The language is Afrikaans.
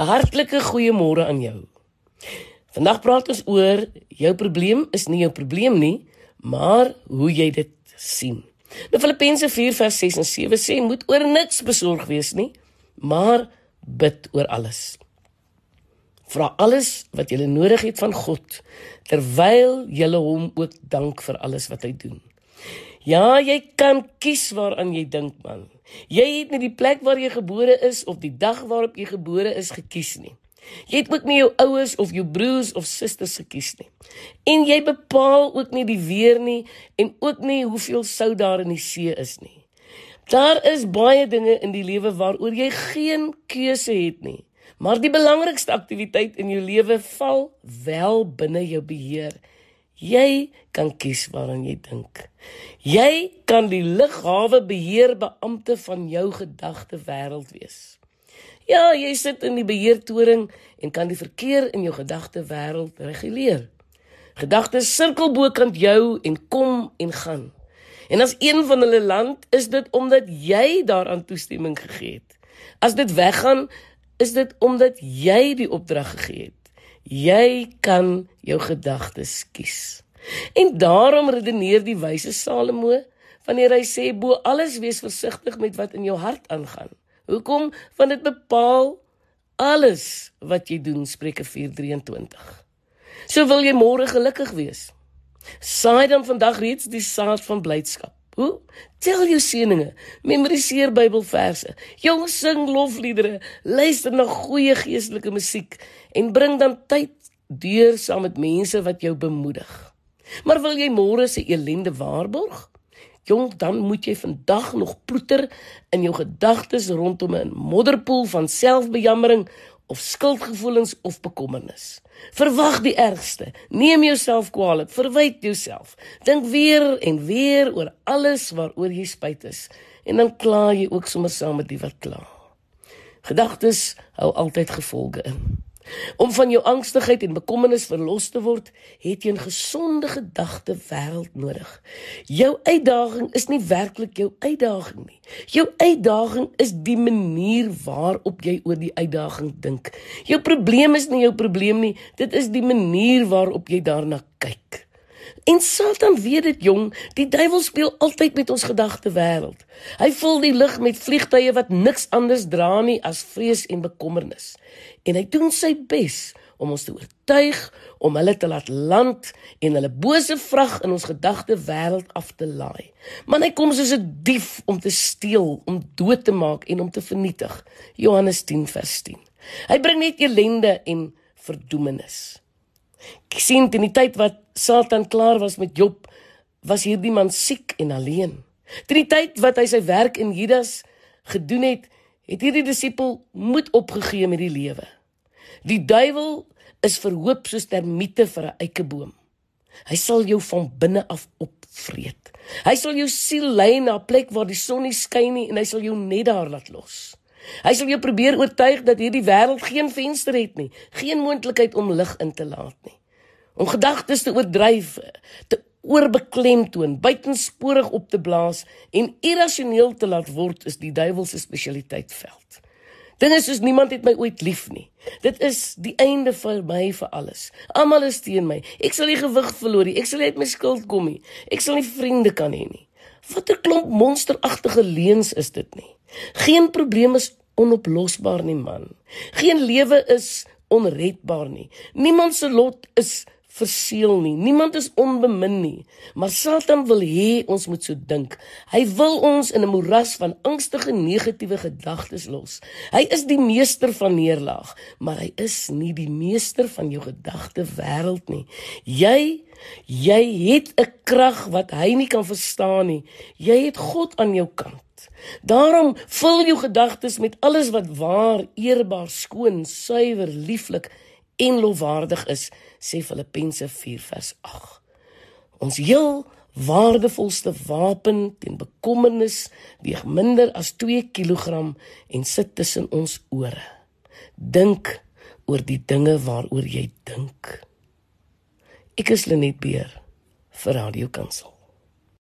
'n Hartlike goeiemôre aan jou. Vandag praat ons oor jou probleem is nie jou probleem nie, maar hoe jy dit sien. Nou Filippense 4 vers 6 en 7 sê moet oor niks besorg wees nie, maar bid oor alles. Vra alles wat jy nodig het van God terwyl jy hom ook dank vir alles wat hy doen. Ja, jy kan kies waaraan jy dink man. Jy het nie die plek waar jy gebore is of die dag waarop jy gebore is gekies nie. Jy het ook nie jou ouers of jou broers of susters gekies nie. En jy bepaal ook nie die weer nie en ook nie hoeveel sout daar in die see is nie. Daar is baie dinge in die lewe waaroor jy geen keuse het nie. Maar die belangrikste aktiwiteit in jou lewe val wel binne jou beheer. Jy kan kies waaraan jy dink. Jy kan die lughawe beheer beampte van jou gedagte wêreld wees. Ja, jy sit in die beheertoring en kan die verkeer in jou gedagte wêreld reguleer. Gedagtes sirkel bokant jou en kom en gaan. En as een van hulle land, is dit omdat jy daaraan toestemming gegee het. As dit weggaan, is dit omdat jy die opdrag gegee het. Jy kan jou gedagtes kies. En daarom redeneer die wyse Salomo wanneer hy sê bo alles wees versigtig met wat in jou hart aangaan. Hoekom? Want dit bepaal alles wat jy doen, Spreuke 4:23. So wil jy môre gelukkig wees. Saai dan vandag reeds die saad van blydskap. Hoe? Tel jou seëninge, memoriseer Bybelverse, jong sing lofliedere, luister na goeie geestelike musiek en bring dan tyd deur saam met mense wat jou bemoedig. Maar wil jy môre se elende waarborg? Jong, dan moet jy vandag nog ploeter in jou gedagtes rondom 'n modderpoel van selfbejammering of skuldgevoelens of bekommernis. Verwag die ergste. Neem jouself kwaadlik, verwyd jouself. Dink weer en weer oor alles waaroor jy spyt is en dan kla jy ook sommer saam met die wat kla. Gedagtes hou altyd gevolge in. Om van jou angstigheid en bekommernis verlos te word, het jy 'n gesonde gedagte wêreld nodig. Jou uitdaging is nie werklik jou uitdaging nie. Jou uitdaging is die manier waarop jy oor die uitdaging dink. Jou probleem is nie jou probleem nie, dit is die manier waarop jy daarna kyk. En Satan weet dit jong, die duiwel speel altyd met ons gedagte wêreld. Hy vul die lug met vliegtye wat niks anders dra nie as vrees en bekommernis. En hy doen sy bes om ons te oortuig om hulle te laat land en hulle bose vrag in ons gedagte wêreld af te laai. Maar hy kom soos 'n dief om te steel, om dood te maak en om te vernietig. Johannes 10 vers 10. Hy bring net ellende en verdoemenis. Ek sien in die tyd wat Satan klaar was met Job, was hierdie man siek en alleen. Teen die tyd wat hy sy werk in Judas gedoen het, het hierdie disipel moed opgegee met die lewe. Die duiwel is verhoop soos termiete vir 'n eikeboom. Hy sal jou van binne af opvreet. Hy sal jou siel lei na 'n plek waar die son nie skyn nie en hy sal jou net daar laat los. Hy sal jou probeer oortuig dat hierdie wêreld geen venster het nie, geen moontlikheid om lig in te laat nie om gedagtes te oordryf, te oorbeklemtoon, buitensporig op te blaas en irrasioneel te laat word is die duiwel se spesialiteit veld. Dinge soos niemand het my ooit lief nie. Dit is die einde vir my vir alles. Almal is teen my. Ek sal nie gewig verloor nie. Ek sal uit my skuld kom nie. Ek sal nie vriende kan hê nie. Watter klomp monsteragtige leuns is dit nie? Geen probleem is onoplosbaar nie, man. Geen lewe is onredbaar nie. Niemand se lot is verseël nie. Niemand is onbemin nie. Maar Satan wil hê ons moet so dink. Hy wil ons in 'n moeras van angstige negatiewe gedagtes los. Hy is die meester van neerlaag, maar hy is nie die meester van jou gedagte wêreld nie. Jy jy het 'n krag wat hy nie kan verstaan nie. Jy het God aan jou kant. Daarom vul jou gedagtes met alles wat waar, eerbaar, skoon, suiwer, lieflik en lofwaardig is, sê Filippense 4 vers 8. Ons heel waardevolste wapen teen bekommernis weeg minder as 2 kg en sit tussen ons ore. Dink oor die dinge waaroor jy dink. Ek is Lenet Beer vir Radio Kansel.